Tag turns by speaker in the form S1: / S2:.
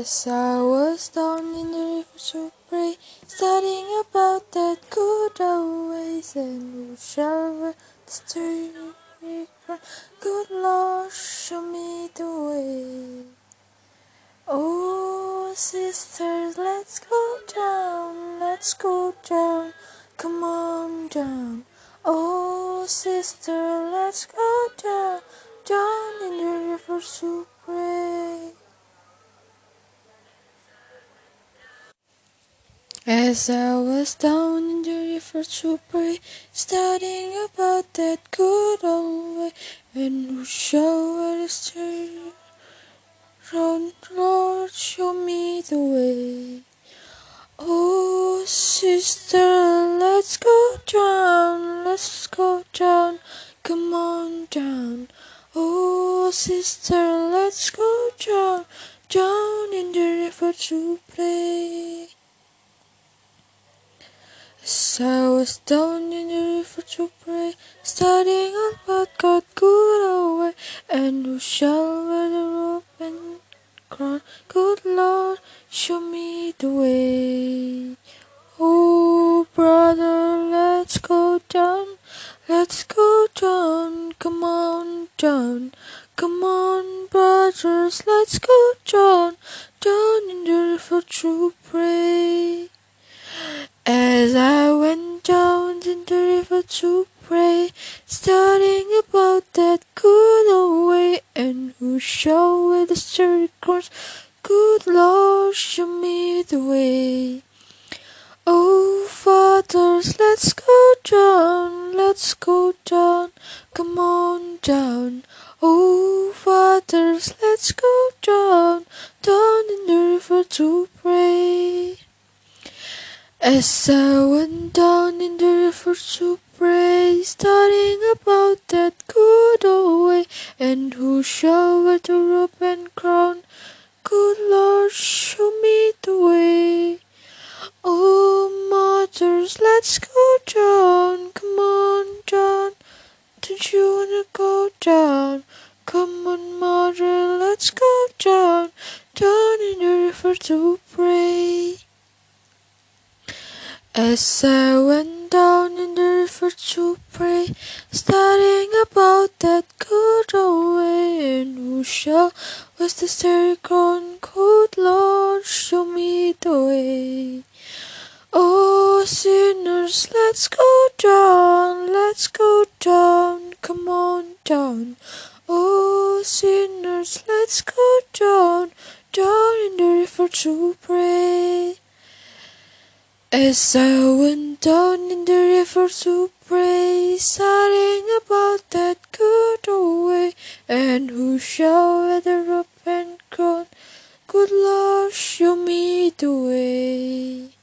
S1: As I was down in the river to pray, studying about that good old ways, and shall the Good Lord, show me the way. Oh, sisters, let's go down, let's go down, come on down. Oh, sister, let's go down, down in the river to pray. As I was down in the river to pray, studying about that good old way, and show us the road, Lord, show me the way. Oh, sister, let's go down, let's go down, come on down. Oh, sister, let's go down, down in the river to play. As I was down in the river to pray, studying about God good away, and who shall wear the robe and crown? Good Lord, show me the way. Oh, brother, let's go down, let's go down, come on down, come on, brothers, let's go down, down in the river to pray. To pray, studying about that good old way, and who shall wear the cross? Good Lord, show me the way. Oh, fathers, let's go down, let's go down, come on down. Oh, fathers, let's go down, down in the river to pray. As I went down in the river to studying about that good old way, and who shall wear the robe and crown? Good Lord, show me the way. Oh, mothers, let's go down, come on down. Don't you wanna go down? Come on, mother, let's go down, down in the river to pray. As I went river to pray, studying about that good old way, and who shall was the crown? Good Lord, show me the way. Oh, sinners, let's go down, let's go down, come on down. Oh, sinners, let's go down, down in the river to pray. As I went down in the river to pray, studying about that good old way, and who shall wear the robe and crown? Good Lord, show me the way.